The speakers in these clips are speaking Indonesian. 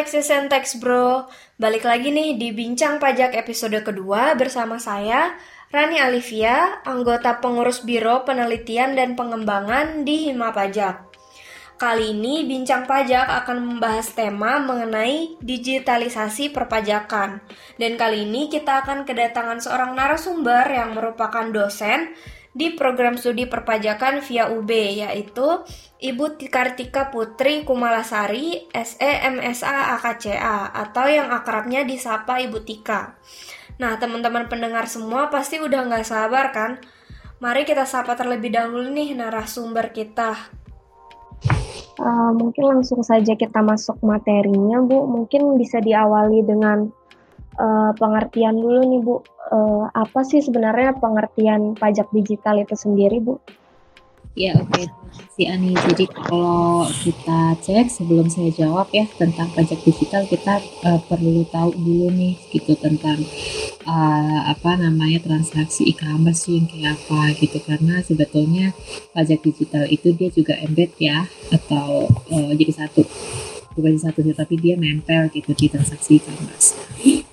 Taxis and Tax Bro, balik lagi nih di Bincang Pajak episode kedua bersama saya, Rani Alivia, anggota pengurus Biro Penelitian dan Pengembangan di Hima Pajak. Kali ini Bincang Pajak akan membahas tema mengenai digitalisasi perpajakan. Dan kali ini kita akan kedatangan seorang narasumber yang merupakan dosen di program studi perpajakan via UB yaitu Ibu Kartika Putri Kumalasari SE MSA AKCA atau yang akrabnya disapa Ibu Tika. Nah teman-teman pendengar semua pasti udah nggak sabar kan? Mari kita sapa terlebih dahulu nih narasumber kita. Uh, mungkin langsung saja kita masuk materinya Bu. Mungkin bisa diawali dengan uh, pengertian dulu nih Bu. Uh, apa sih sebenarnya pengertian pajak digital itu sendiri Bu? Ya oke, okay. si Ani. Jadi kalau kita cek sebelum saya jawab ya tentang pajak digital, kita uh, perlu tahu dulu nih gitu tentang uh, apa namanya transaksi e-commerce yang kayak apa gitu karena sebetulnya pajak digital itu dia juga embed ya atau uh, jadi satu bukan satu tapi dia nempel gitu di transaksi e-commerce.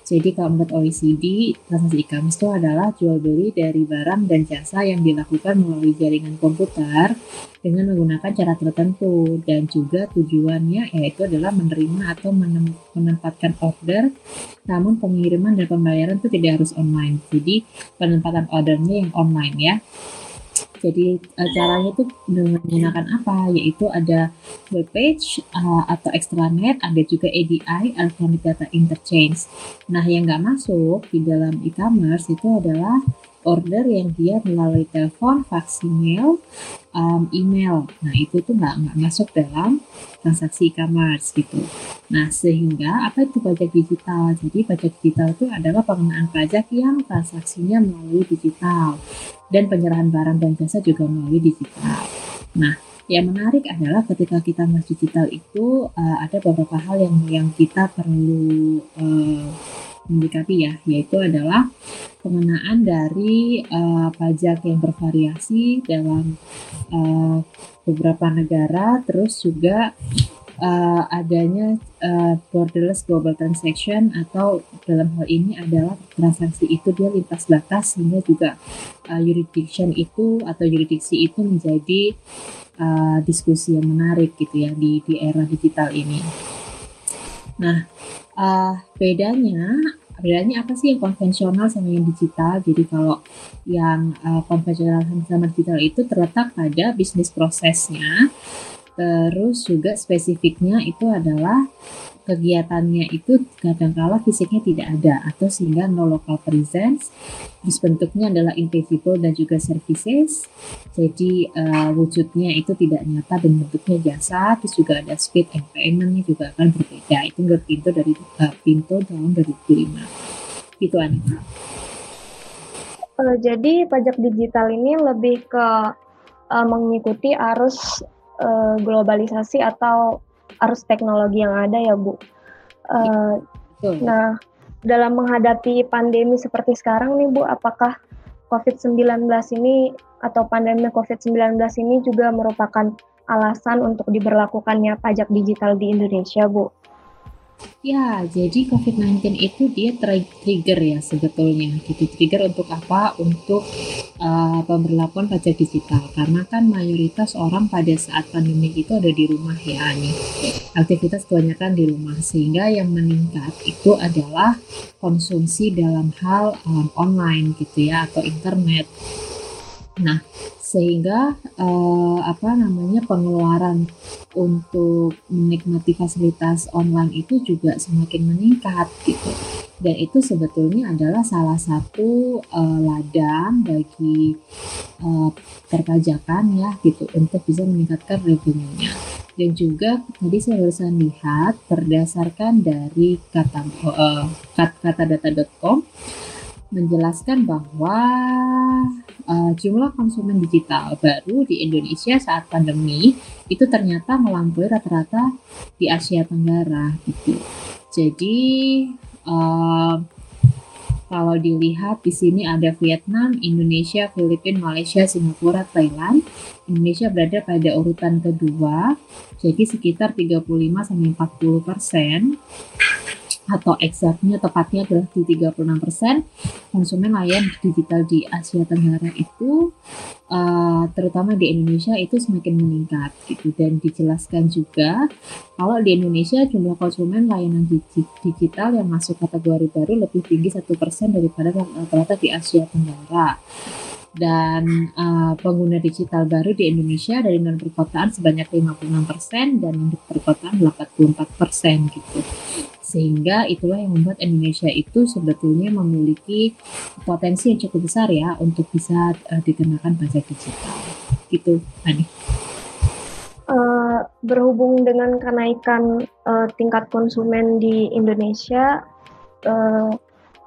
Jadi kalau menurut OECD, transaksi e-commerce itu adalah jual beli dari barang dan jasa yang dilakukan melalui jaringan komputer dengan menggunakan cara tertentu dan juga tujuannya yaitu adalah menerima atau menempatkan order namun pengiriman dan pembayaran itu tidak harus online. Jadi penempatan ordernya yang online ya. Jadi uh, caranya itu menggunakan apa? Yaitu ada web page uh, atau extranet, ada juga ADI (Electronic Data Interchange). Nah, yang nggak masuk di dalam e-commerce itu adalah order yang dia melalui telepon, fax, email, um, email. Nah itu tuh nggak masuk dalam transaksi e-commerce gitu. Nah sehingga apa itu pajak digital? Jadi pajak digital itu adalah pengenaan pajak yang transaksinya melalui digital dan penyerahan barang dan jasa juga melalui digital. Nah yang menarik adalah ketika kita masuk digital itu uh, ada beberapa hal yang yang kita perlu uh, mendekati ya, yaitu adalah pengenaan dari uh, pajak yang bervariasi dalam uh, beberapa negara, terus juga uh, adanya uh, borderless global transaction atau dalam hal ini adalah transaksi itu dia lintas batas sehingga juga uh, jurisdiction itu atau jurisdiksi itu menjadi uh, diskusi yang menarik gitu ya di di era digital ini. Nah, uh, bedanya bedanya apa sih yang konvensional sama yang digital? Jadi kalau yang uh, konvensional sama digital itu terletak pada bisnis prosesnya, terus juga spesifiknya itu adalah kegiatannya itu kadang-kala fisiknya tidak ada atau sehingga no local presence. Terus bentuknya adalah invisible dan juga services. Jadi uh, wujudnya itu tidak nyata dan bentuknya jasa terus juga ada speed and paymentnya juga akan berbeda. Itu pintu dari uh, pintu tahun 2005 itu Anita. Uh, jadi pajak digital ini lebih ke uh, mengikuti arus uh, globalisasi atau arus teknologi yang ada ya Bu. Uh, nah, dalam menghadapi pandemi seperti sekarang nih Bu, apakah COVID-19 ini atau pandemi COVID-19 ini juga merupakan alasan untuk diberlakukannya pajak digital di Indonesia, Bu? Ya, jadi COVID-19 itu dia trigger ya sebetulnya. Gitu trigger untuk apa? Untuk uh, pemberlakuan pajak digital. Karena kan mayoritas orang pada saat pandemi itu ada di rumah ya nih. Aktivitas kebanyakan di rumah sehingga yang meningkat itu adalah konsumsi dalam hal um, online gitu ya atau internet. Nah, sehingga uh, apa namanya pengeluaran untuk menikmati fasilitas online itu juga semakin meningkat gitu. Dan itu sebetulnya adalah salah satu uh, ladang bagi uh, perpajakan ya gitu untuk bisa meningkatkan revenue-nya. Dan juga tadi saya barusan lihat berdasarkan dari kata uh, katadata.com menjelaskan bahwa uh, jumlah konsumen digital baru di Indonesia saat pandemi itu ternyata melampaui rata-rata di Asia Tenggara gitu. Jadi uh, Kalau dilihat di sini ada Vietnam, Indonesia, Filipina, Malaysia, Singapura, Thailand. Indonesia berada pada urutan kedua, jadi sekitar 35 sampai 40 persen atau eksaknya tepatnya adalah di 36% konsumen layanan digital di Asia Tenggara itu uh, terutama di Indonesia itu semakin meningkat gitu. Dan dijelaskan juga kalau di Indonesia jumlah konsumen layanan digital yang masuk kategori baru lebih tinggi satu persen daripada rata-rata di Asia Tenggara. Dan uh, pengguna digital baru di Indonesia dari non perkotaan sebanyak 56% dan non perkotaan 84% gitu. Sehingga itulah yang membuat Indonesia itu sebetulnya memiliki potensi yang cukup besar ya untuk bisa uh, dikenakan pajak digital. Gitu, Ani. Uh, berhubung dengan kenaikan uh, tingkat konsumen di Indonesia uh,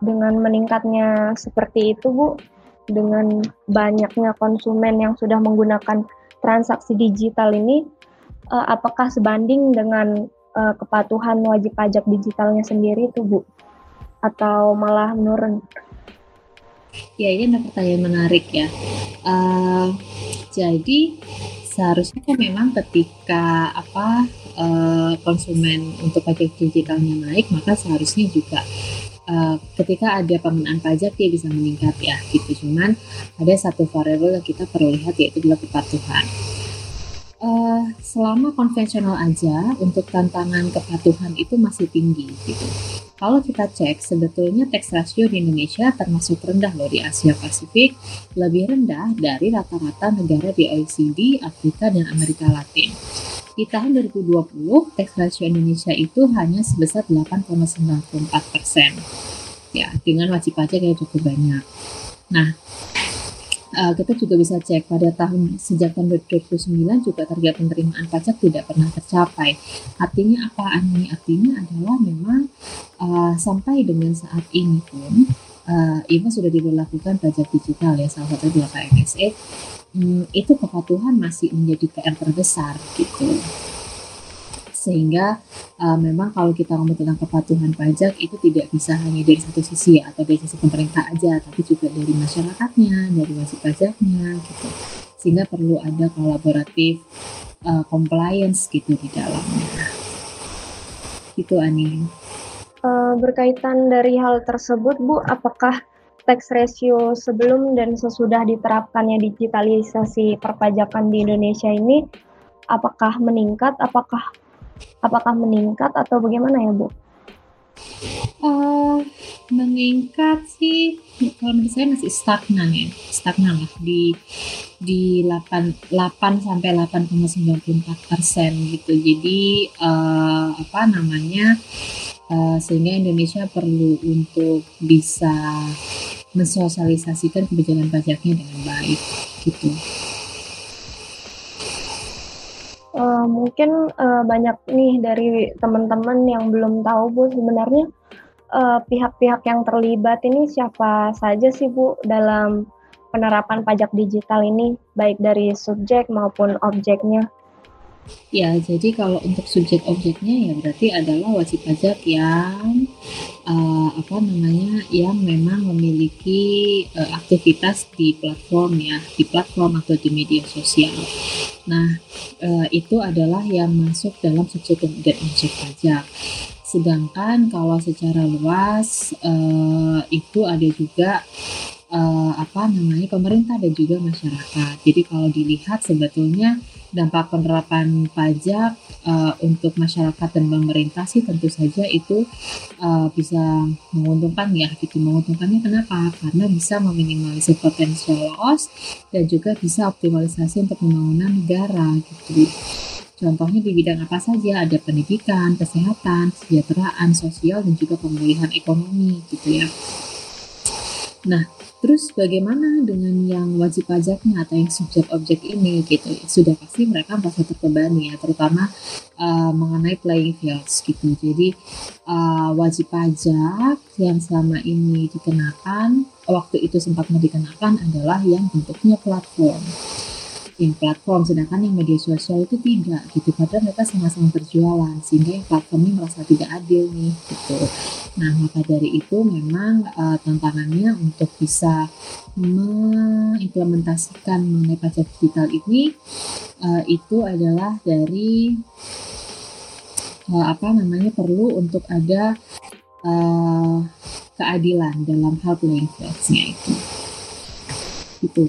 dengan meningkatnya seperti itu Bu dengan banyaknya konsumen yang sudah menggunakan transaksi digital ini, apakah sebanding dengan uh, kepatuhan wajib pajak digitalnya sendiri itu Bu? Atau malah menurun? Ya ini ada pertanyaan menarik ya. Uh, jadi seharusnya kan memang ketika apa uh, konsumen untuk pajak digitalnya naik, maka seharusnya juga uh, ketika ada pengenaan pajak dia bisa meningkat ya gitu cuman ada satu variabel yang kita perlu lihat yaitu adalah kepatuhan uh, selama konvensional aja untuk tantangan kepatuhan itu masih tinggi gitu. Kalau kita cek sebetulnya tax ratio di Indonesia termasuk rendah loh di Asia Pasifik, lebih rendah dari rata-rata negara di OECD, Afrika dan Amerika Latin. Di tahun 2020, tax ratio Indonesia itu hanya sebesar 8,94 persen. Ya, dengan wajib pajak yang cukup banyak. Nah, uh, kita juga bisa cek pada tahun sejak tahun 2009 juga target penerimaan pajak tidak pernah tercapai. Artinya apa ini? Artinya adalah memang uh, sampai dengan saat ini pun uh, IVA sudah diberlakukan pajak digital ya salah satu adalah KMSE hmm, itu kepatuhan masih menjadi PR terbesar gitu sehingga uh, memang kalau kita ngomong tentang kepatuhan pajak itu tidak bisa hanya dari satu sisi ya, atau dari sisi pemerintah aja tapi juga dari masyarakatnya dari wajib pajaknya gitu. Sehingga perlu ada kolaboratif uh, compliance gitu di dalamnya. Itu Ani. Uh, berkaitan dari hal tersebut Bu apakah tax ratio sebelum dan sesudah diterapkannya digitalisasi perpajakan di Indonesia ini apakah meningkat, apakah apakah meningkat atau bagaimana ya Bu? Uh, meningkat sih kalau menurut saya masih stagnan ya stagnan lah di di 8 8 sampai 8,94 persen gitu jadi uh, apa namanya uh, sehingga Indonesia perlu untuk bisa mensosialisasikan kebijakan pajaknya dengan baik gitu. Uh, mungkin uh, banyak nih dari teman-teman yang belum tahu bu sebenarnya pihak-pihak uh, yang terlibat ini siapa saja sih bu dalam penerapan pajak digital ini baik dari subjek maupun objeknya. Ya, jadi kalau untuk subjek objeknya ya berarti adalah wajib pajak yang uh, apa namanya yang memang memiliki uh, aktivitas di platform ya, di platform atau di media sosial. Nah, uh, itu adalah yang masuk dalam subjek objek pajak. Sedangkan kalau secara luas uh, itu ada juga uh, apa namanya pemerintah dan juga masyarakat. Jadi kalau dilihat sebetulnya dampak penerapan pajak uh, untuk masyarakat dan pemerintah sih tentu saja itu uh, bisa menguntungkan ya gitu. Menguntungkannya kenapa? Karena bisa meminimalisir potensial loss dan juga bisa optimalisasi untuk pembangunan negara gitu. Contohnya di bidang apa saja, ada pendidikan, kesehatan, kesejahteraan, sosial, dan juga pemulihan ekonomi gitu ya. Nah, Terus bagaimana dengan yang wajib pajaknya atau yang subjek objek ini gitu? Sudah pasti mereka merasa terbebani ya, terutama uh, mengenai playing fields gitu. Jadi uh, wajib pajak yang selama ini dikenakan, waktu itu sempat dikenakan adalah yang bentuknya platform yang platform sedangkan yang media sosial itu tidak gitu. Padahal mereka sama-sama berjualan sehingga yang platform ini merasa tidak adil nih gitu. Nah maka dari itu memang uh, tantangannya untuk bisa mengimplementasikan mengenai pajak digital ini uh, itu adalah dari uh, apa namanya perlu untuk ada uh, keadilan dalam hal playing fields-nya itu. Gitu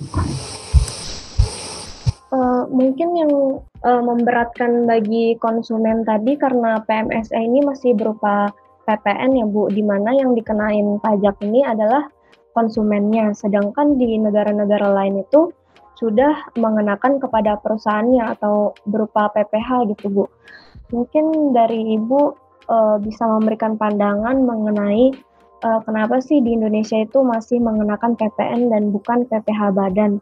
Uh, mungkin yang uh, memberatkan bagi konsumen tadi karena PMSE ini masih berupa PPN ya Bu, di mana yang dikenain pajak ini adalah konsumennya, sedangkan di negara-negara lain itu sudah mengenakan kepada perusahaannya atau berupa PPH gitu Bu. Mungkin dari Ibu uh, bisa memberikan pandangan mengenai kenapa sih di Indonesia itu masih mengenakan PPN dan bukan PPH badan.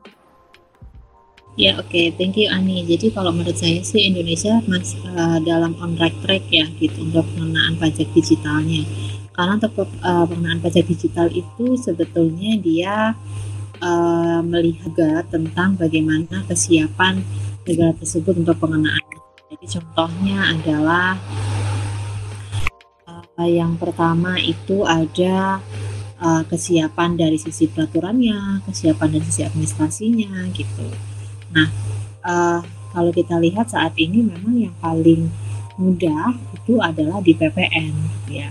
Ya oke, okay. thank you Ani. Jadi kalau menurut saya sih Indonesia masih uh, dalam on right track ya gitu untuk pengenaan pajak digitalnya. Karena untuk uh, pengenaan pajak digital itu sebetulnya dia uh, melihat tentang bagaimana kesiapan negara tersebut untuk pengenaan. Jadi contohnya adalah uh, yang pertama itu ada uh, kesiapan dari sisi peraturannya, kesiapan dari sisi administrasinya gitu Nah, uh, kalau kita lihat saat ini memang yang paling mudah itu adalah di PPN, ya.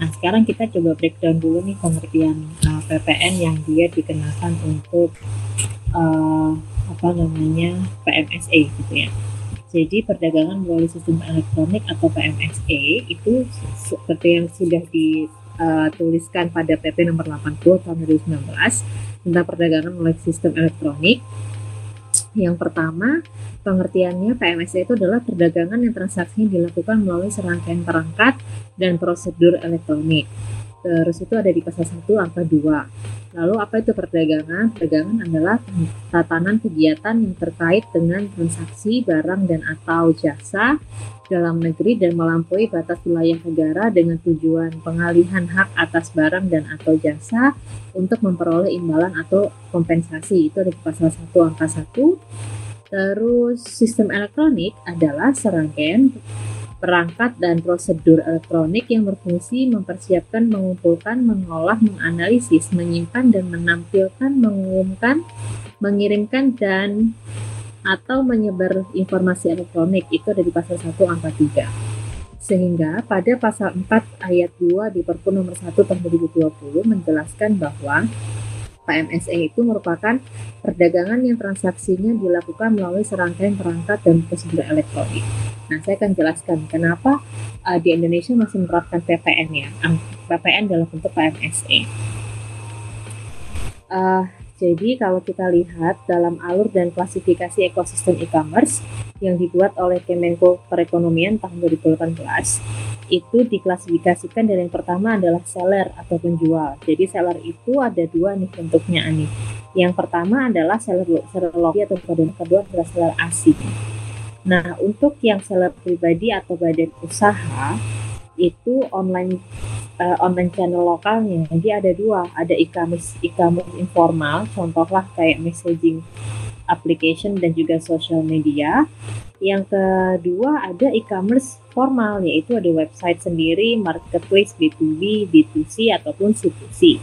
Nah, sekarang kita coba breakdown dulu nih pengertian uh, eh, PPN yang dia dikenakan untuk uh, apa namanya PMSE gitu ya. Jadi perdagangan melalui sistem elektronik atau PMSE itu seperti yang sudah dituliskan pada PP nomor 80 tahun 2019 tentang perdagangan melalui sistem elektronik yang pertama, pengertiannya PMSE itu adalah perdagangan yang transaksinya dilakukan melalui serangkaian perangkat dan prosedur elektronik. Terus itu ada di pasal 1 angka 2. Lalu apa itu perdagangan? Perdagangan adalah tatanan kegiatan yang terkait dengan transaksi barang dan atau jasa dalam negeri dan melampaui batas wilayah negara dengan tujuan pengalihan hak atas barang dan atau jasa untuk memperoleh imbalan atau kompensasi. Itu ada di pasal 1 angka 1. Terus sistem elektronik adalah serangkaian perangkat dan prosedur elektronik yang berfungsi mempersiapkan, mengumpulkan, mengolah, menganalisis, menyimpan dan menampilkan, mengumumkan, mengirimkan dan atau menyebar informasi elektronik itu ada di pasal 1 angka 3. Sehingga pada pasal 4 ayat 2 di Perpu nomor 1 tahun 2020 menjelaskan bahwa PMSE itu merupakan perdagangan yang transaksinya dilakukan melalui serangkaian perangkat dan prosedur elektronik. Nah, saya akan jelaskan kenapa uh, di Indonesia masih menerapkan PPN ya, PPN dalam bentuk PMSE. Uh, jadi kalau kita lihat dalam alur dan klasifikasi ekosistem e-commerce yang dibuat oleh Kemenko Perekonomian tahun 2018, itu diklasifikasikan dari yang pertama adalah seller atau penjual. Jadi seller itu ada dua nih bentuknya nih. Yang pertama adalah seller seller lokal atau yang kedua adalah seller asing. Nah, untuk yang seller pribadi atau badan usaha itu online uh, online channel lokalnya. Jadi ada dua, ada e-commerce e-commerce informal, contohlah kayak messaging application dan juga social media. Yang kedua ada e-commerce formal yaitu ada website sendiri, marketplace B2B, B2C ataupun C2C.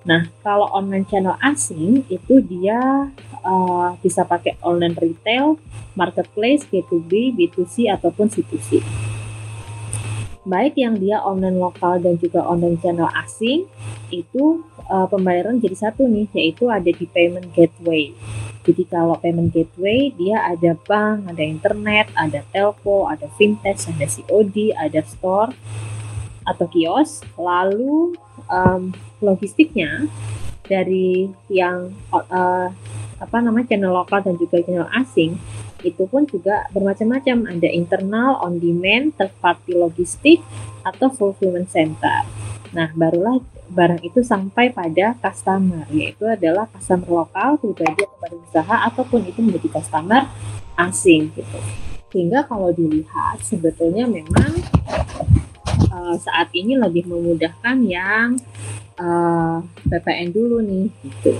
Nah, kalau online channel asing itu dia uh, bisa pakai online retail, marketplace, B2B, B2C ataupun C2C. Baik yang dia online lokal dan juga online channel asing itu uh, pembayaran jadi satu nih yaitu ada di payment gateway. Jadi kalau payment gateway dia ada bank, ada internet, ada telco, ada fintech, ada COD, ada store atau kios. Lalu um, logistiknya dari yang uh, apa namanya channel lokal dan juga channel asing itu pun juga bermacam-macam. Ada internal on demand third party logistik atau fulfillment center. Nah barulah barang itu sampai pada customer yaitu adalah customer lokal pribadi atau badan usaha ataupun itu menjadi customer asing gitu. Sehingga kalau dilihat sebetulnya memang uh, saat ini lebih memudahkan yang uh, eh, PPN dulu nih gitu.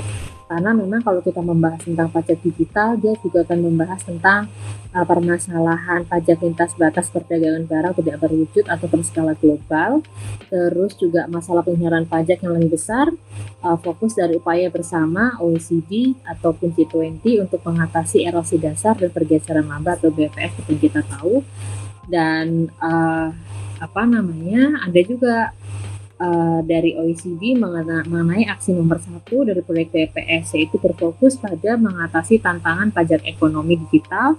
Karena memang kalau kita membahas tentang pajak digital dia juga akan membahas tentang uh, permasalahan pajak lintas batas perdagangan barang tidak berwujud atau berskala global. Terus juga masalah penyiaran pajak yang lebih besar uh, fokus dari upaya bersama OECD ataupun G20 untuk mengatasi erosi dasar dan pergeseran laba atau BPS seperti kita tahu. Dan uh, apa namanya ada juga uh, dari OECD mengenai aksi nomor satu dari proyek BPS yaitu berfokus pada mengatasi tantangan pajak ekonomi digital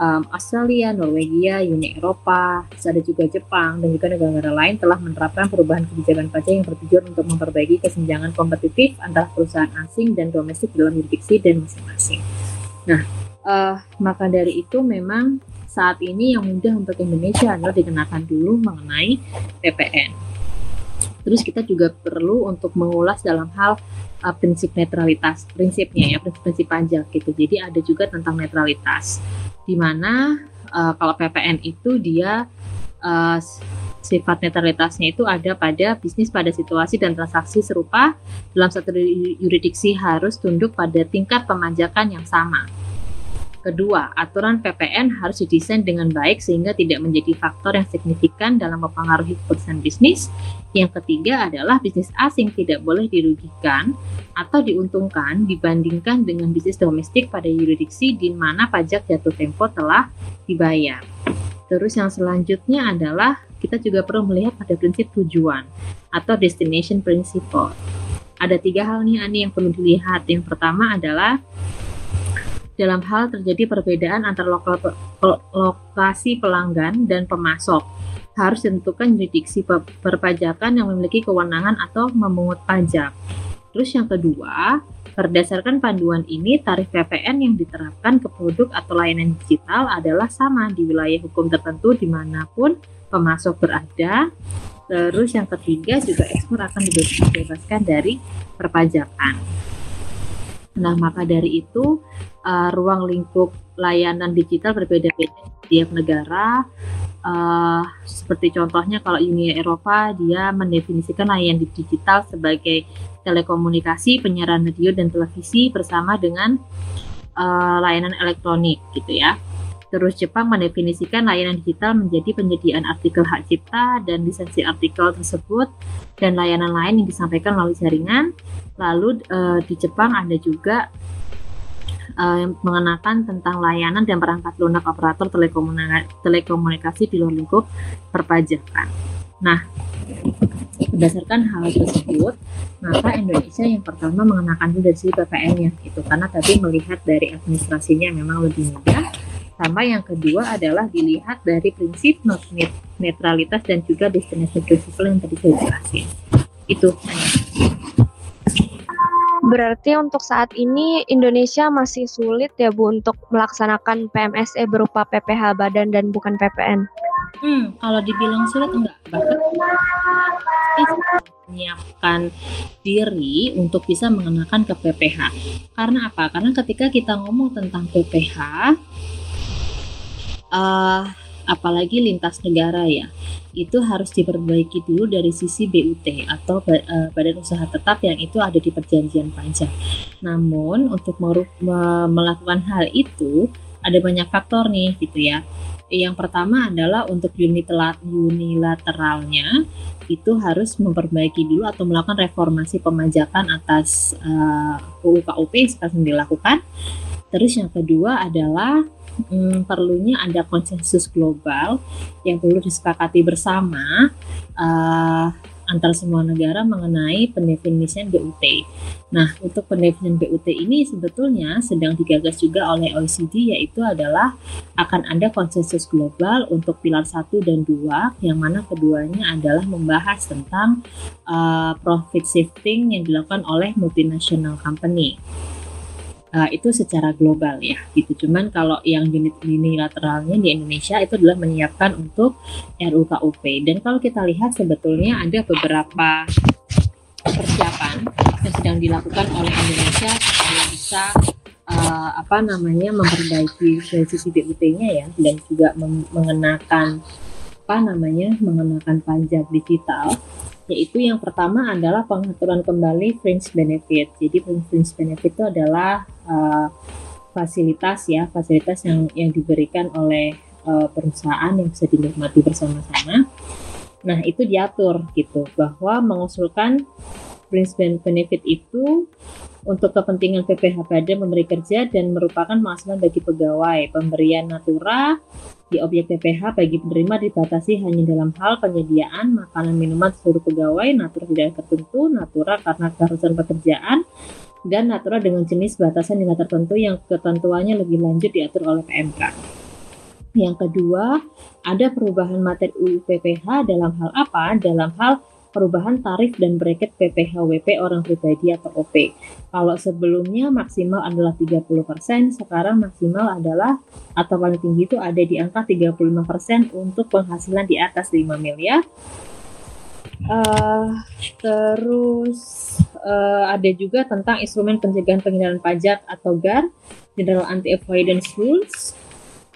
um, Australia, Norwegia, Uni Eropa, ada juga Jepang dan juga negara-negara lain telah menerapkan perubahan kebijakan pajak yang bertujuan untuk memperbaiki kesenjangan kompetitif antara perusahaan asing dan domestik dalam jurisdiksi dan masing-masing. Nah, uh, maka dari itu memang saat ini yang mudah untuk Indonesia adalah dikenakan dulu mengenai PPN. Terus kita juga perlu untuk mengulas dalam hal uh, prinsip netralitas, prinsipnya ya, prinsip-prinsip pajak gitu. Jadi ada juga tentang netralitas, di mana uh, kalau PPN itu dia uh, sifat netralitasnya itu ada pada bisnis pada situasi dan transaksi serupa dalam satu yuridiksi harus tunduk pada tingkat pemajakan yang sama. Kedua, aturan PPN harus didesain dengan baik sehingga tidak menjadi faktor yang signifikan dalam mempengaruhi keputusan bisnis. Yang ketiga adalah bisnis asing tidak boleh dirugikan atau diuntungkan dibandingkan dengan bisnis domestik pada yuridiksi di mana pajak jatuh tempo telah dibayar. Terus yang selanjutnya adalah kita juga perlu melihat pada prinsip tujuan atau destination principle. Ada tiga hal nih Ani yang perlu dilihat. Yang pertama adalah dalam hal terjadi perbedaan antara lokal, lokasi pelanggan dan pemasok. Harus ditentukan jurisdiksi perpajakan yang memiliki kewenangan atau memungut pajak. Terus yang kedua, berdasarkan panduan ini, tarif PPN yang diterapkan ke produk atau layanan digital adalah sama di wilayah hukum tertentu di mana pun pemasok berada. Terus yang ketiga juga ekspor akan dibebaskan dari perpajakan. Nah, maka dari itu uh, ruang lingkup layanan digital berbeda-beda tiap negara. Uh, seperti contohnya kalau Uni Eropa dia mendefinisikan layanan digital sebagai telekomunikasi, penyiaran radio dan televisi bersama dengan uh, layanan elektronik gitu ya. Terus Jepang mendefinisikan layanan digital menjadi penyediaan artikel hak cipta dan lisensi artikel tersebut dan layanan lain yang disampaikan melalui jaringan. Lalu uh, di Jepang ada juga uh, mengenakan tentang layanan dan perangkat lunak operator telekomunikasi, telekomunikasi di luar lingkup perpajakan. Nah, berdasarkan hal tersebut, maka Indonesia yang pertama mengenakan dari sisi PPN-nya gitu, karena tadi melihat dari administrasinya memang lebih mudah sama yang kedua adalah dilihat dari prinsip netralitas dan juga destination principle yang tadi saya jelasin. Itu. Berarti untuk saat ini Indonesia masih sulit ya Bu untuk melaksanakan PMSE berupa PPH badan dan bukan PPN. Hmm, kalau dibilang sulit enggak, bahkan menyiapkan diri untuk bisa mengenakan ke PPH. Karena apa? Karena ketika kita ngomong tentang PPH, uh, apalagi lintas negara ya itu harus diperbaiki dulu dari sisi BUT atau uh, Badan Usaha Tetap yang itu ada di perjanjian pajak. Namun untuk melakukan hal itu ada banyak faktor nih gitu ya. Yang pertama adalah untuk unilateralnya itu harus memperbaiki dulu atau melakukan reformasi pemajakan atas uh, UU KUP yang sekarang dilakukan. Terus yang kedua adalah hmm, perlunya ada konsensus global yang perlu disepakati bersama uh, antar semua negara mengenai pendefinisian BUT. Nah, untuk pendefinisian BUT ini sebetulnya sedang digagas juga oleh OECD yaitu adalah akan ada konsensus global untuk pilar 1 dan 2 yang mana keduanya adalah membahas tentang uh, profit shifting yang dilakukan oleh multinational company uh, itu secara global ya gitu. Cuman kalau yang unit unilateralnya di Indonesia itu adalah menyiapkan untuk RUKUP dan kalau kita lihat sebetulnya ada beberapa persiapan yang sedang dilakukan oleh Indonesia supaya bisa uh, apa namanya memperbaiki dari sisi BUT-nya ya dan juga mengenakan apa namanya mengenakan pajak digital yaitu yang pertama adalah pengaturan kembali fringe benefit. Jadi fringe benefit itu adalah uh, fasilitas ya, fasilitas yang yang diberikan oleh uh, perusahaan yang bisa dinikmati bersama-sama. Nah, itu diatur gitu bahwa mengusulkan fringe benefit itu untuk kepentingan PPH pada memberi kerja dan merupakan penghasilan bagi pegawai. Pemberian natura di objek PPH bagi penerima dibatasi hanya dalam hal penyediaan makanan minuman seluruh pegawai, natura tidak tertentu, natura karena keharusan pekerjaan, dan natura dengan jenis batasan nilai tertentu yang ketentuannya lebih lanjut diatur oleh PMK. Yang kedua, ada perubahan materi UU PPH dalam hal apa? Dalam hal perubahan tarif dan bracket PPHWP orang pribadi atau OP. Kalau sebelumnya maksimal adalah 30%, sekarang maksimal adalah atau paling tinggi itu ada di angka 35% untuk penghasilan di atas 5 miliar. Uh, terus uh, ada juga tentang instrumen pencegahan penghindaran pajak atau GAR, General Anti Avoidance Rules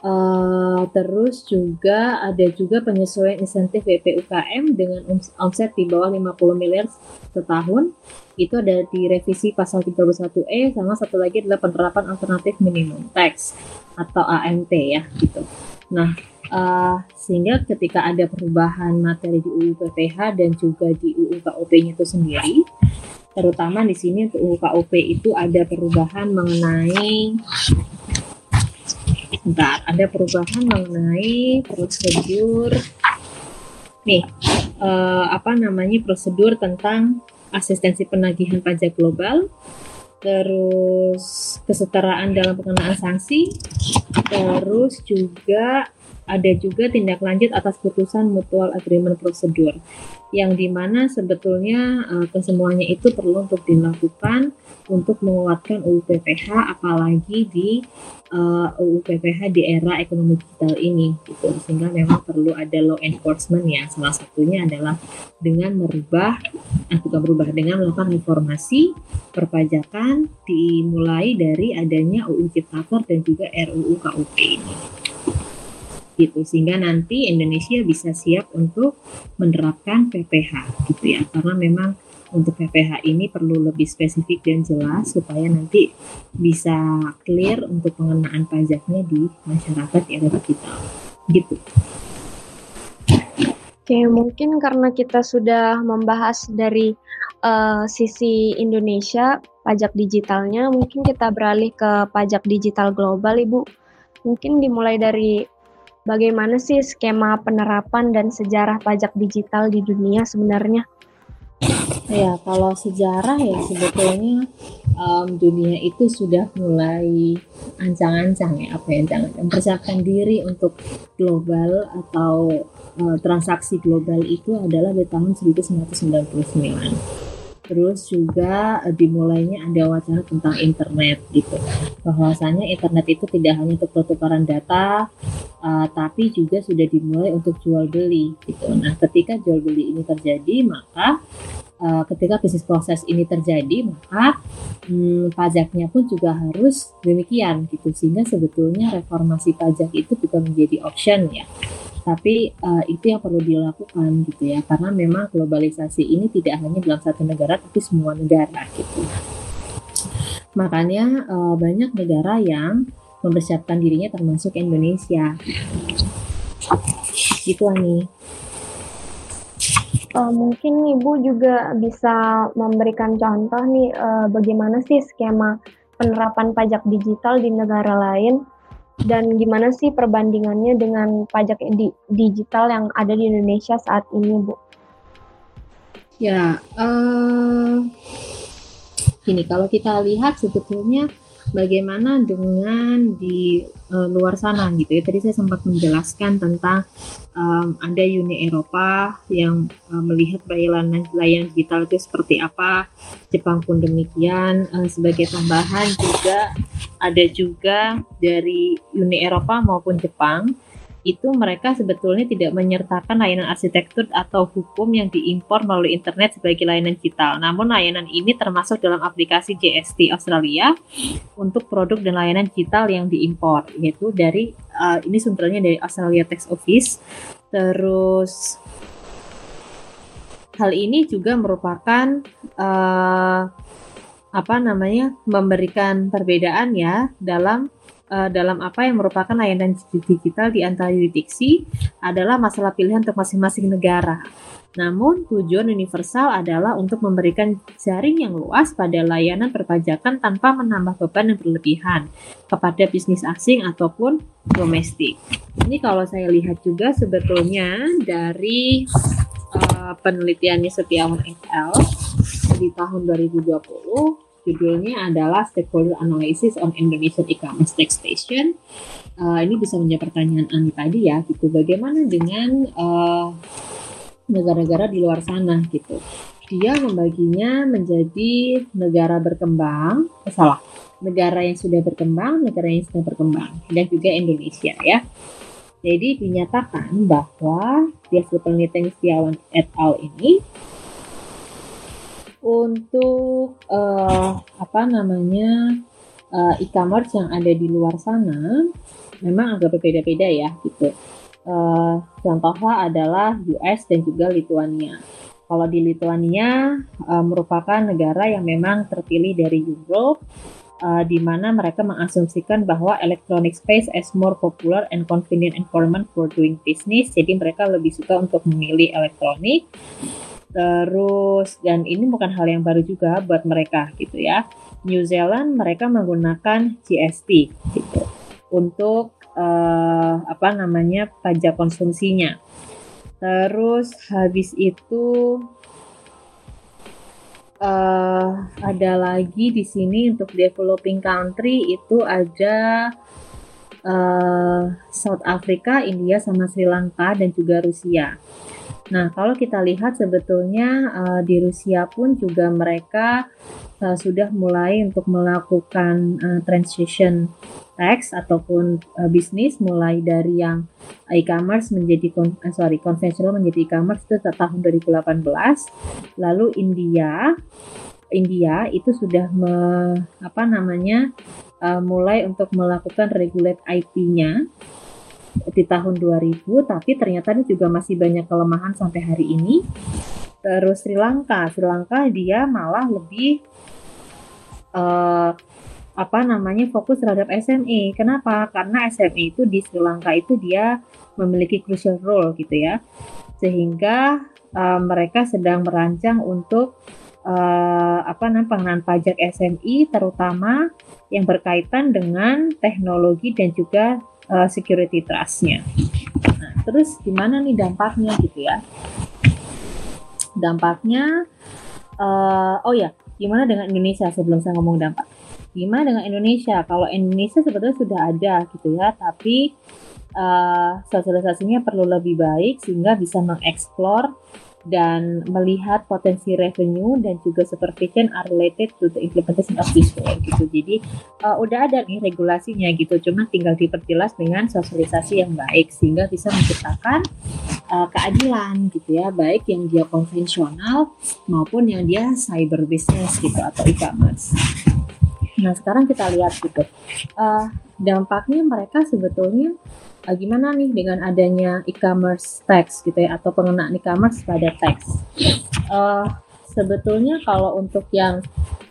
Uh, terus juga ada juga penyesuaian insentif BPUKM dengan omset di bawah 50 miliar setahun. Itu ada di revisi pasal 31E sama satu lagi adalah penerapan alternatif minimum tax atau AMT ya gitu. Nah, uh, sehingga ketika ada perubahan materi di UU PPH dan juga di UU KOP-nya itu sendiri, terutama di sini untuk UU KOP itu ada perubahan mengenai Bentar, ada perubahan mengenai prosedur. Nih uh, apa namanya prosedur tentang asistensi penagihan pajak global terus kesetaraan dalam pengenaan sanksi terus juga ada juga tindak lanjut atas putusan mutual agreement prosedur yang di mana sebetulnya uh, kesemuanya itu perlu untuk dilakukan untuk menguatkan UU PPH apalagi di uh, eh, UU PPH di era ekonomi digital ini gitu. Sehingga memang perlu ada law enforcement ya. Salah satunya adalah dengan merubah eh, bukan berubah dengan melakukan reformasi perpajakan dimulai dari adanya UU Ciptaker dan juga RUU KUP ini gitu sehingga nanti Indonesia bisa siap untuk menerapkan PPH gitu ya karena memang untuk PPH ini perlu lebih spesifik dan jelas supaya nanti bisa clear untuk pengenaan pajaknya di masyarakat era digital. Gitu. Oke, mungkin karena kita sudah membahas dari uh, sisi Indonesia pajak digitalnya, mungkin kita beralih ke pajak digital global, Ibu. Mungkin dimulai dari bagaimana sih skema penerapan dan sejarah pajak digital di dunia sebenarnya? Ya, kalau sejarah ya sebetulnya um, dunia itu sudah mulai ancang-ancang ya, apa yang ancang mempersiapkan diri untuk global atau uh, transaksi global itu adalah di tahun 1999 terus juga uh, dimulainya ada wacana tentang internet gitu. Bahwasanya internet itu tidak hanya untuk pertukaran data uh, tapi juga sudah dimulai untuk jual beli gitu. Nah ketika jual beli ini terjadi maka uh, ketika bisnis proses ini terjadi maka hmm, pajaknya pun juga harus demikian gitu. Sehingga sebetulnya reformasi pajak itu bukan menjadi option ya tapi uh, itu yang perlu dilakukan gitu ya. Karena memang globalisasi ini tidak hanya dalam satu negara tapi semua negara gitu. Makanya uh, banyak negara yang mempersiapkan dirinya termasuk Indonesia. Gitu Ani. Uh, mungkin ibu juga bisa memberikan contoh nih uh, bagaimana sih skema penerapan pajak digital di negara lain dan gimana sih perbandingannya dengan pajak di digital yang ada di Indonesia saat ini, Bu? Ya, uh, gini kalau kita lihat sebetulnya bagaimana dengan di uh, luar sana gitu ya. Tadi saya sempat menjelaskan tentang um, ada Uni Eropa yang uh, melihat layanan layanan digital itu seperti apa. Jepang pun demikian. Uh, sebagai tambahan juga ada juga dari Uni Eropa maupun Jepang itu mereka sebetulnya tidak menyertakan layanan arsitektur atau hukum yang diimpor melalui internet sebagai layanan digital. Namun layanan ini termasuk dalam aplikasi GST Australia untuk produk dan layanan digital yang diimpor, yaitu dari uh, ini sumbernya dari Australia Tax Office. Terus hal ini juga merupakan uh, apa namanya memberikan perbedaan ya dalam uh, dalam apa yang merupakan layanan digital di antara yurisdiksi adalah masalah pilihan untuk masing-masing negara. Namun, tujuan universal adalah untuk memberikan jaring yang luas pada layanan perpajakan tanpa menambah beban yang berlebihan kepada bisnis asing ataupun domestik. Ini kalau saya lihat juga sebetulnya dari uh, penelitiannya Setiawan et al. di tahun 2020 Judulnya adalah Stakeholder Analysis on Indonesian E-commerce Taxation. Uh, ini bisa menjawab pertanyaan Ani tadi ya, gitu. Bagaimana dengan uh, negara-negara di luar sana, gitu? Dia membaginya menjadi negara berkembang, eh, salah, negara yang sudah berkembang, negara yang sedang berkembang, dan juga Indonesia ya. Jadi dinyatakan bahwa di hasil penelitian Setiawan et al. ini untuk uh, apa namanya uh, e-commerce yang ada di luar sana memang agak berbeda-beda ya gitu. Uh, contohnya adalah US dan juga Lithuania. Kalau di Lithuania uh, merupakan negara yang memang terpilih dari Europe uh, di mana mereka mengasumsikan bahwa electronic space as more popular and convenient environment for doing business. Jadi mereka lebih suka untuk memilih elektronik Terus dan ini bukan hal yang baru juga buat mereka gitu ya. New Zealand mereka menggunakan GST gitu untuk uh, apa namanya pajak konsumsinya. Terus habis itu uh, ada lagi di sini untuk developing country itu ada uh, South Africa, India sama Sri Lanka dan juga Rusia. Nah, kalau kita lihat sebetulnya uh, di Rusia pun juga mereka uh, sudah mulai untuk melakukan uh, transition tax ataupun uh, bisnis mulai dari yang e-commerce menjadi uh, sorry konvensional menjadi e-commerce itu tahun 2018. Lalu India India itu sudah me, apa namanya uh, mulai untuk melakukan regulate IP-nya di tahun 2000 tapi ternyata ini juga masih banyak kelemahan sampai hari ini. Terus Sri Lanka Sri Lanka dia malah lebih uh, apa namanya fokus terhadap SME kenapa? Karena SME itu di Sri Lanka itu dia memiliki crucial role gitu ya. Sehingga uh, mereka sedang merancang untuk uh, apa namanya pengenaan pajak SME terutama yang berkaitan dengan teknologi dan juga uh, security trustnya. Nah, terus gimana nih dampaknya gitu ya? Dampaknya, uh, oh ya, gimana dengan Indonesia sebelum saya ngomong dampak? Gimana dengan Indonesia? Kalau Indonesia sebetulnya sudah ada gitu ya, tapi uh, sosialisasinya perlu lebih baik sehingga bisa mengeksplor dan melihat potensi revenue dan juga supervision are related to the implementation of this rule gitu. Jadi uh, udah ada nih regulasinya gitu, cuma tinggal diperjelas dengan sosialisasi yang baik sehingga bisa menciptakan uh, keadilan gitu ya, baik yang dia konvensional maupun yang dia cyber business gitu atau e-commerce. Nah sekarang kita lihat gitu, uh, dampaknya mereka sebetulnya uh, gimana nih dengan adanya e-commerce tax gitu ya atau pengenaan e-commerce pada tax. Uh, sebetulnya kalau untuk yang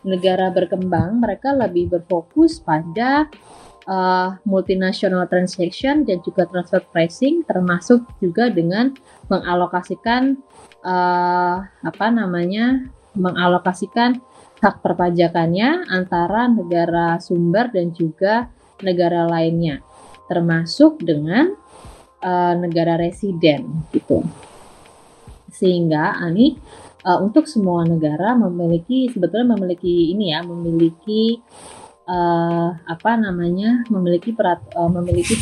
negara berkembang mereka lebih berfokus pada uh, multinational transaction dan juga transfer pricing termasuk juga dengan mengalokasikan uh, apa namanya mengalokasikan hak perpajakannya antara negara sumber dan juga negara lainnya termasuk dengan uh, negara residen gitu. Sehingga ani uh, untuk semua negara memiliki sebetulnya memiliki ini ya, memiliki uh, apa namanya? memiliki perat, uh, memiliki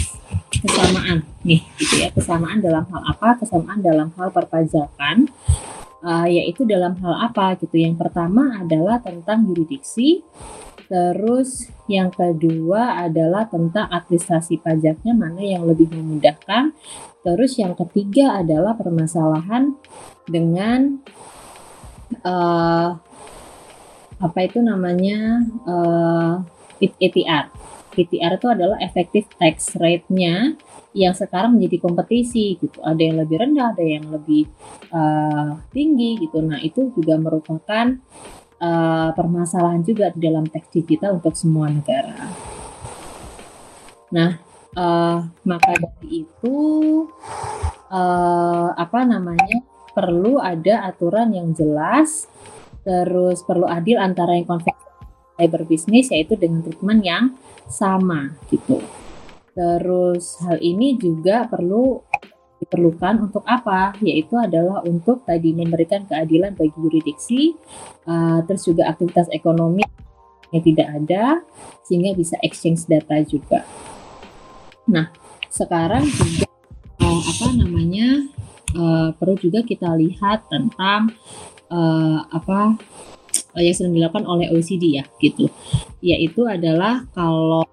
kesamaan nih gitu ya. Kesamaan dalam hal apa? Kesamaan dalam hal perpajakan uh, yaitu dalam hal apa gitu. Yang pertama adalah tentang yuridiksi Terus yang kedua adalah tentang administrasi pajaknya mana yang lebih memudahkan. Terus yang ketiga adalah permasalahan dengan uh, apa itu namanya uh, eh, ETR. PTR itu adalah effective tax rate-nya yang sekarang menjadi kompetisi gitu. Ada yang lebih rendah, ada yang lebih uh, tinggi gitu. Nah, itu juga merupakan uh, permasalahan juga di dalam teks digital untuk semua negara. Nah, uh, maka dari itu uh, apa namanya perlu ada aturan yang jelas, terus perlu adil antara yang konvensional berbisnis yaitu dengan treatment yang sama gitu. Terus hal ini juga perlu diperlukan untuk apa? Yaitu adalah untuk tadi memberikan keadilan bagi yuridiksi, uh, terus juga aktivitas ekonomi yang tidak ada, sehingga bisa exchange data juga. Nah, sekarang juga uh, apa namanya uh, perlu juga kita lihat tentang uh, apa yang sedang dilakukan oleh OECD ya gitu, yaitu adalah kalau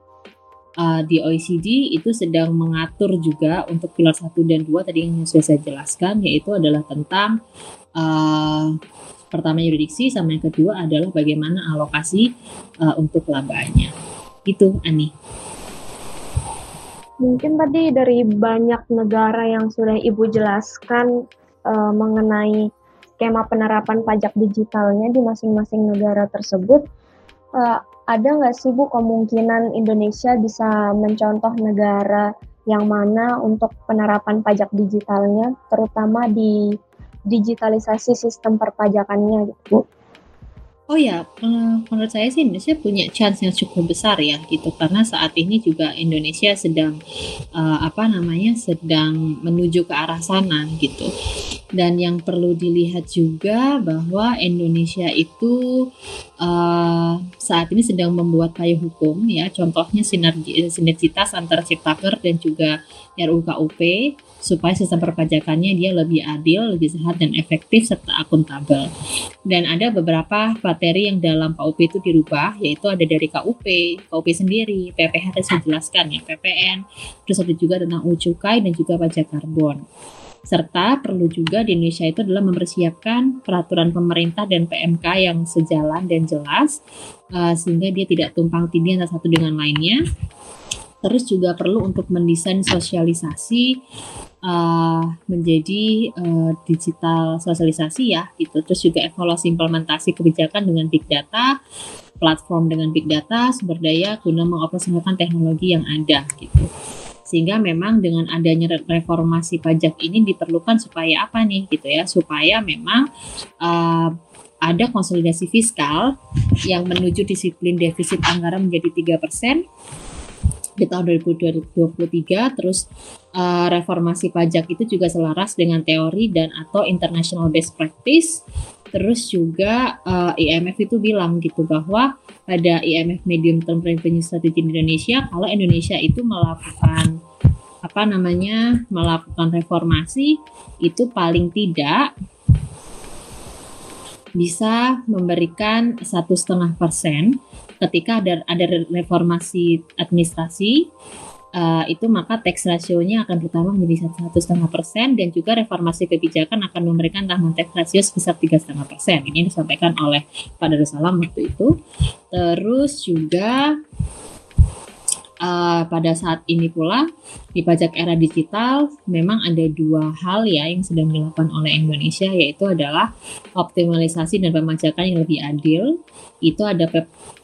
uh, di OECD itu sedang mengatur juga untuk pilar 1 dan 2 tadi yang sudah saya jelaskan yaitu adalah tentang uh, pertama yuridiksi sama yang kedua adalah bagaimana alokasi uh, untuk labanya. Itu Ani. Mungkin tadi dari banyak negara yang sudah Ibu jelaskan uh, mengenai skema penerapan pajak digitalnya di masing-masing negara tersebut, uh, ada nggak sih Bu kemungkinan Indonesia bisa mencontoh negara yang mana untuk penerapan pajak digitalnya, terutama di digitalisasi sistem perpajakannya Bu? Oh ya, eh, menurut saya sih Indonesia punya chance yang cukup besar ya gitu. Karena saat ini juga Indonesia sedang uh, apa namanya sedang menuju ke arah sana gitu. Dan yang perlu dilihat juga bahwa Indonesia itu uh, saat ini sedang membuat payung hukum ya, contohnya sinergi sinergitas antara Ciptaker dan juga RUKUP supaya sistem perpajakannya dia lebih adil, lebih sehat dan efektif serta akuntabel. Dan ada beberapa materi yang dalam KUP itu dirubah, yaitu ada dari KUP, KUP sendiri, PPH tadi saya jelaskan ya, PPN, terus ada juga tentang ucukai dan juga pajak karbon. Serta perlu juga di Indonesia itu adalah mempersiapkan peraturan pemerintah dan PMK yang sejalan dan jelas, uh, sehingga dia tidak tumpang tindih antara satu dengan lainnya terus juga perlu untuk mendesain sosialisasi uh, menjadi uh, digital sosialisasi ya gitu. Terus juga evaluasi implementasi kebijakan dengan big data platform dengan big data sumber daya guna mengoptimalkan teknologi yang ada gitu. Sehingga memang dengan adanya reformasi pajak ini diperlukan supaya apa nih gitu ya? Supaya memang uh, ada konsolidasi fiskal yang menuju disiplin defisit anggaran menjadi tiga persen di tahun 2023 terus uh, reformasi pajak itu juga selaras dengan teori dan atau international best practice. Terus juga uh, IMF itu bilang gitu bahwa pada IMF Medium Term Revenue Strategy di Indonesia kalau Indonesia itu melakukan apa namanya melakukan reformasi itu paling tidak bisa memberikan satu setengah persen ketika ada ada reformasi administrasi uh, itu maka tax ratio-nya akan bertambah menjadi satu setengah persen dan juga reformasi kebijakan akan memberikan tambahan tax ratio sebesar tiga setengah persen. Ini disampaikan oleh Pak Darussalam waktu itu. Terus juga uh, pada saat ini pula di pajak era digital memang ada dua hal ya yang sedang dilakukan oleh Indonesia yaitu adalah optimalisasi dan pemajakan yang lebih adil. Itu ada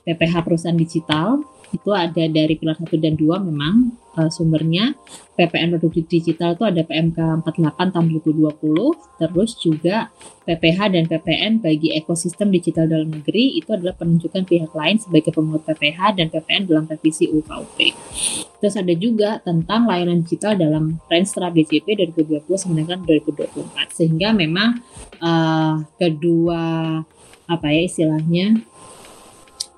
PPH perusahaan digital itu ada dari pilar 1 dan 2 memang uh, sumbernya. PPN produk digital itu ada PMK 48 tahun 2020, terus juga PPH dan PPN bagi ekosistem digital dalam negeri itu adalah penunjukan pihak lain sebagai pemungut PPH dan PPN dalam revisi UKUP. Terus ada juga tentang layanan digital dalam Renstra BCP 2020 sampai dengan 2024. Sehingga memang uh, kedua apa ya istilahnya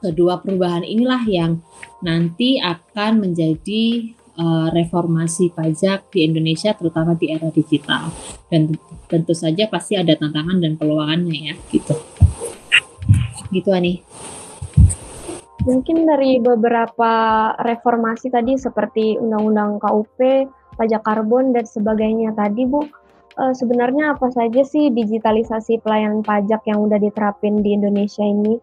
kedua perubahan inilah yang nanti akan menjadi uh, reformasi pajak di Indonesia terutama di era digital. Dan tentu saja pasti ada tantangan dan peluangannya ya gitu. Gitu Ani. Mungkin dari beberapa reformasi tadi seperti undang-undang KUP pajak karbon dan sebagainya tadi Bu uh, sebenarnya apa saja sih digitalisasi pelayanan pajak yang udah diterapin di Indonesia ini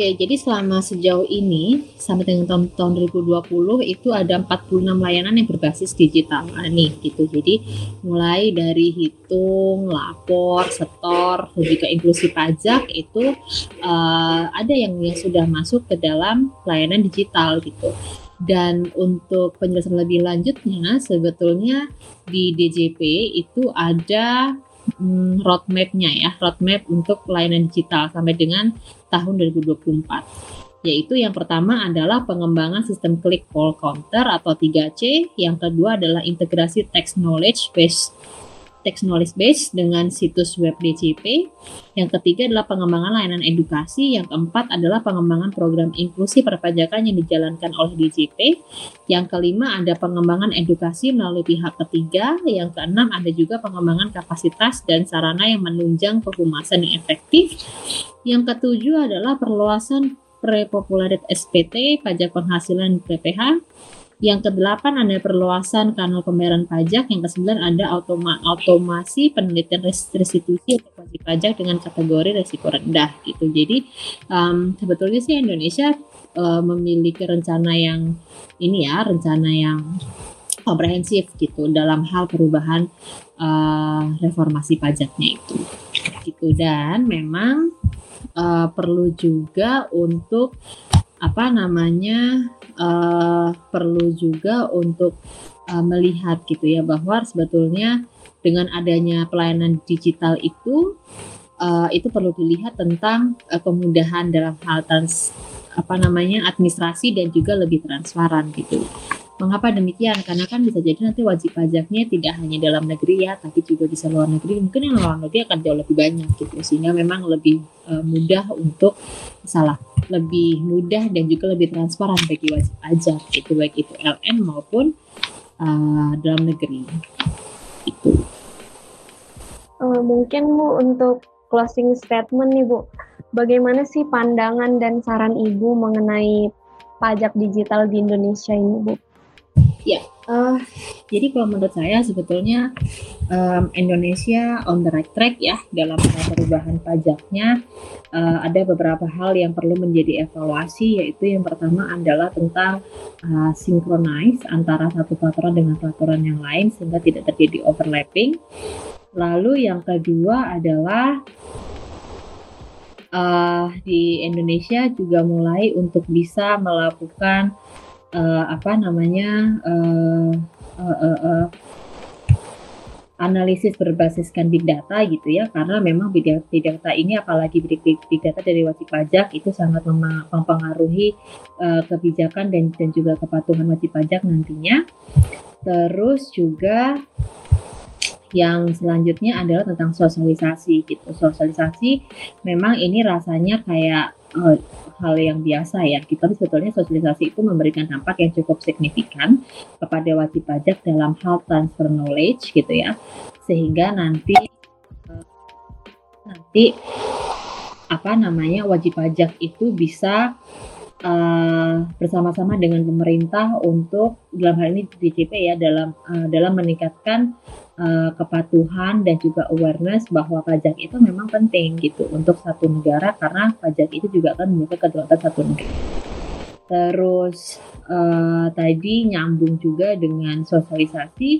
Oke, jadi selama sejauh ini sampai dengan tahun, tahun 2020 itu ada 46 layanan yang berbasis digital nah, nih gitu. Jadi mulai dari hitung, lapor, setor, dan juga inklusi pajak itu uh, ada yang yang sudah masuk ke dalam layanan digital gitu. Dan untuk penjelasan lebih lanjutnya sebetulnya di DJP itu ada hmm, roadmap-nya ya, roadmap untuk layanan digital sampai dengan tahun 2024 yaitu yang pertama adalah pengembangan sistem click call counter atau 3C, yang kedua adalah integrasi text knowledge base text knowledge base dengan situs web DCP. Yang ketiga adalah pengembangan layanan edukasi. Yang keempat adalah pengembangan program inklusi perpajakan yang dijalankan oleh DCP. Yang kelima ada pengembangan edukasi melalui pihak ketiga. Yang keenam ada juga pengembangan kapasitas dan sarana yang menunjang kehumasan yang efektif. Yang ketujuh adalah perluasan prepopularit SPT, pajak penghasilan PPH. Yang kedelapan ada perluasan kanal pembayaran pajak. Yang kesembilan ada automa otomasi penelitian restitusi untuk wajib pajak dengan kategori resiko rendah gitu. Jadi um, sebetulnya sih Indonesia uh, memiliki rencana yang ini ya, rencana yang komprehensif gitu dalam hal perubahan uh, reformasi pajaknya itu. Gitu dan memang uh, perlu juga untuk apa namanya uh, perlu juga untuk uh, melihat gitu ya bahwa sebetulnya dengan adanya pelayanan digital itu uh, itu perlu dilihat tentang uh, kemudahan dalam hal trans apa namanya administrasi dan juga lebih transparan gitu. Mengapa demikian? Karena kan bisa jadi nanti wajib pajaknya tidak hanya dalam negeri ya, tapi juga bisa luar negeri. Mungkin yang luar negeri akan jauh lebih banyak gitu, sehingga memang lebih uh, mudah untuk salah, lebih mudah dan juga lebih transparan bagi wajib pajak itu baik itu LN maupun uh, dalam negeri. Itu. Uh, mungkin Bu untuk closing statement nih Bu, bagaimana sih pandangan dan saran Ibu mengenai pajak digital di Indonesia ini Bu? Ya, uh, jadi kalau menurut saya sebetulnya um, Indonesia on the right track ya dalam perubahan pajaknya. Uh, ada beberapa hal yang perlu menjadi evaluasi, yaitu yang pertama adalah tentang uh, synchronize antara satu peraturan dengan peraturan yang lain sehingga tidak terjadi overlapping. Lalu yang kedua adalah uh, di Indonesia juga mulai untuk bisa melakukan uh, apa namanya uh, uh, uh, uh, analisis berbasiskan big data gitu ya karena memang big data, data ini apalagi big, big, big data dari wajib pajak itu sangat mempengaruhi uh, kebijakan dan dan juga kepatuhan wajib pajak nantinya. Terus juga yang selanjutnya adalah tentang sosialisasi gitu. Sosialisasi memang ini rasanya kayak uh, hal yang biasa ya. Kita sebetulnya sosialisasi itu memberikan dampak yang cukup signifikan kepada wajib pajak dalam hal transfer knowledge gitu ya. Sehingga nanti uh, nanti apa namanya wajib pajak itu bisa uh, bersama-sama dengan pemerintah untuk dalam hal ini DCP ya dalam uh, dalam meningkatkan uh, kepatuhan dan juga awareness bahwa pajak itu memang penting gitu untuk satu negara karena pajak itu juga akan menjaga kedaulatan satu negara. Terus uh, tadi nyambung juga dengan sosialisasi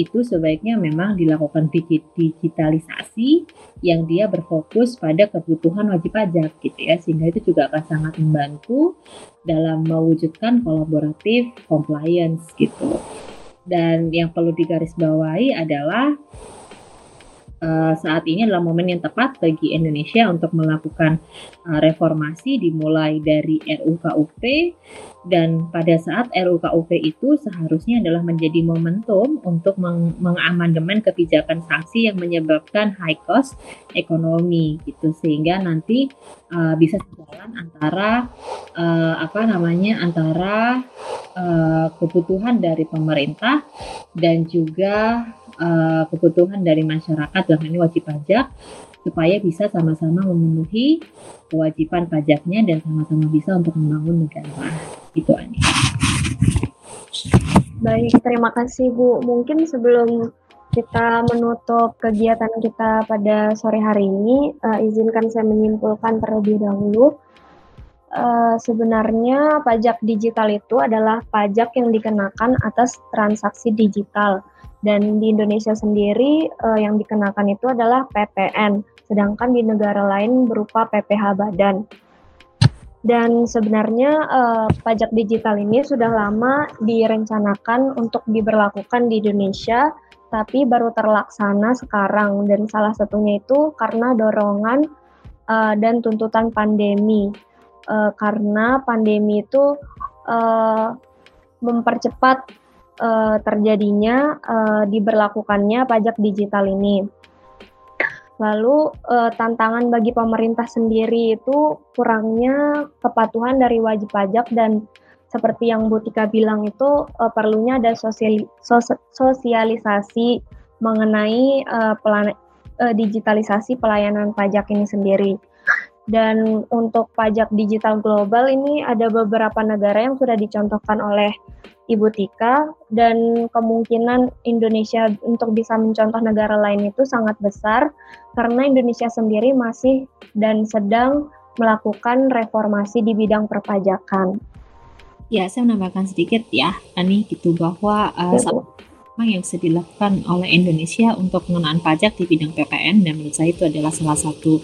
itu sebaiknya memang dilakukan digitalisasi yang dia berfokus pada kebutuhan wajib pajak gitu ya sehingga itu juga akan sangat membantu dalam mewujudkan kolaboratif compliance gitu. Dan yang perlu digarisbawahi adalah uh, saat ini adalah momen yang tepat bagi Indonesia untuk melakukan uh, reformasi dimulai dari RUKUP dan pada saat RUKUP itu seharusnya adalah menjadi momentum untuk meng mengamandemen kebijakan sanksi yang menyebabkan high cost ekonomi gitu. Sehingga nanti uh, bisa sejalan antara uh, apa namanya antara uh, kebutuhan dari pemerintah dan juga uh, kebutuhan dari masyarakat dalam ini wajib pajak supaya bisa sama-sama memenuhi kewajiban pajaknya dan sama-sama bisa untuk membangun negara. Itu Ani. Baik, terima kasih Bu. Mungkin sebelum kita menutup kegiatan kita pada sore hari ini, uh, izinkan saya menyimpulkan terlebih dahulu Uh, sebenarnya pajak digital itu adalah pajak yang dikenakan atas transaksi digital dan di Indonesia sendiri uh, yang dikenakan itu adalah PPN, sedangkan di negara lain berupa PPH badan. Dan sebenarnya uh, pajak digital ini sudah lama direncanakan untuk diberlakukan di Indonesia, tapi baru terlaksana sekarang dan salah satunya itu karena dorongan uh, dan tuntutan pandemi uh, karena pandemi itu uh, mempercepat uh, terjadinya uh, diberlakukannya pajak digital ini. Lalu uh, tantangan bagi pemerintah sendiri itu kurangnya kepatuhan dari wajib pajak dan seperti yang Bu Tika bilang itu uh, perlunya ada sosial, sos, sosialisasi mengenai uh, pelan, digitalisasi pelayanan pajak ini sendiri. Dan untuk pajak digital global ini ada beberapa negara yang sudah dicontohkan oleh Ibu Tika dan kemungkinan Indonesia untuk bisa mencontoh negara lain itu sangat besar karena Indonesia sendiri masih dan sedang melakukan reformasi di bidang perpajakan. Ya, saya menambahkan sedikit ya, Ani, gitu bahwa uh, yang bisa dilakukan oleh Indonesia untuk pengenaan pajak di bidang PPN dan menurut saya itu adalah salah satu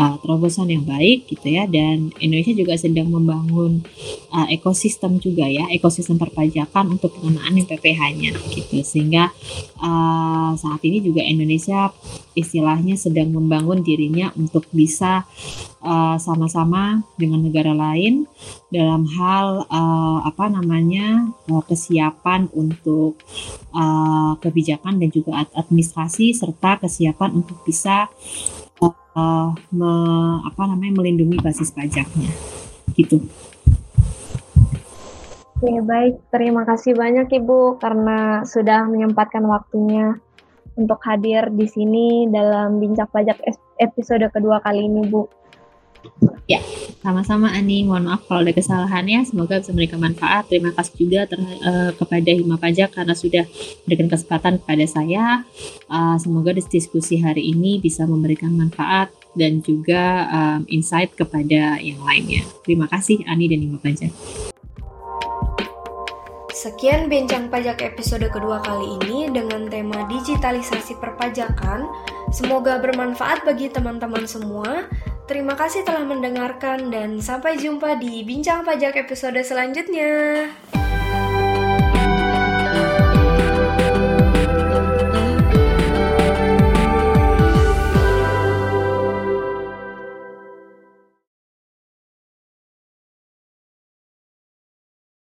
uh, terobosan yang baik gitu ya. Dan Indonesia juga sedang membangun uh, ekosistem juga ya ekosistem perpajakan untuk pengenaan yang PPh-nya gitu. Sehingga uh, saat ini juga Indonesia istilahnya sedang membangun dirinya untuk bisa sama sama-sama dengan negara lain dalam hal uh, apa namanya uh, kesiapan untuk uh, kebijakan dan juga administrasi serta kesiapan untuk bisa uh, me, apa namanya melindungi basis pajaknya gitu. Oke baik, terima kasih banyak Ibu karena sudah menyempatkan waktunya untuk hadir di sini dalam bincang pajak episode kedua kali ini Bu. Ya, sama-sama Ani. Mohon maaf kalau ada kesalahannya. Semoga bisa memberikan manfaat. Terima kasih juga ter, uh, kepada Hima Pajak karena sudah memberikan kesempatan kepada saya. Uh, semoga diskusi hari ini bisa memberikan manfaat dan juga um, insight kepada yang lainnya. Terima kasih Ani dan Hima Pajak. Sekian bincang pajak episode kedua kali ini dengan tema digitalisasi perpajakan. Semoga bermanfaat bagi teman-teman semua. Terima kasih telah mendengarkan dan sampai jumpa di bincang pajak episode selanjutnya.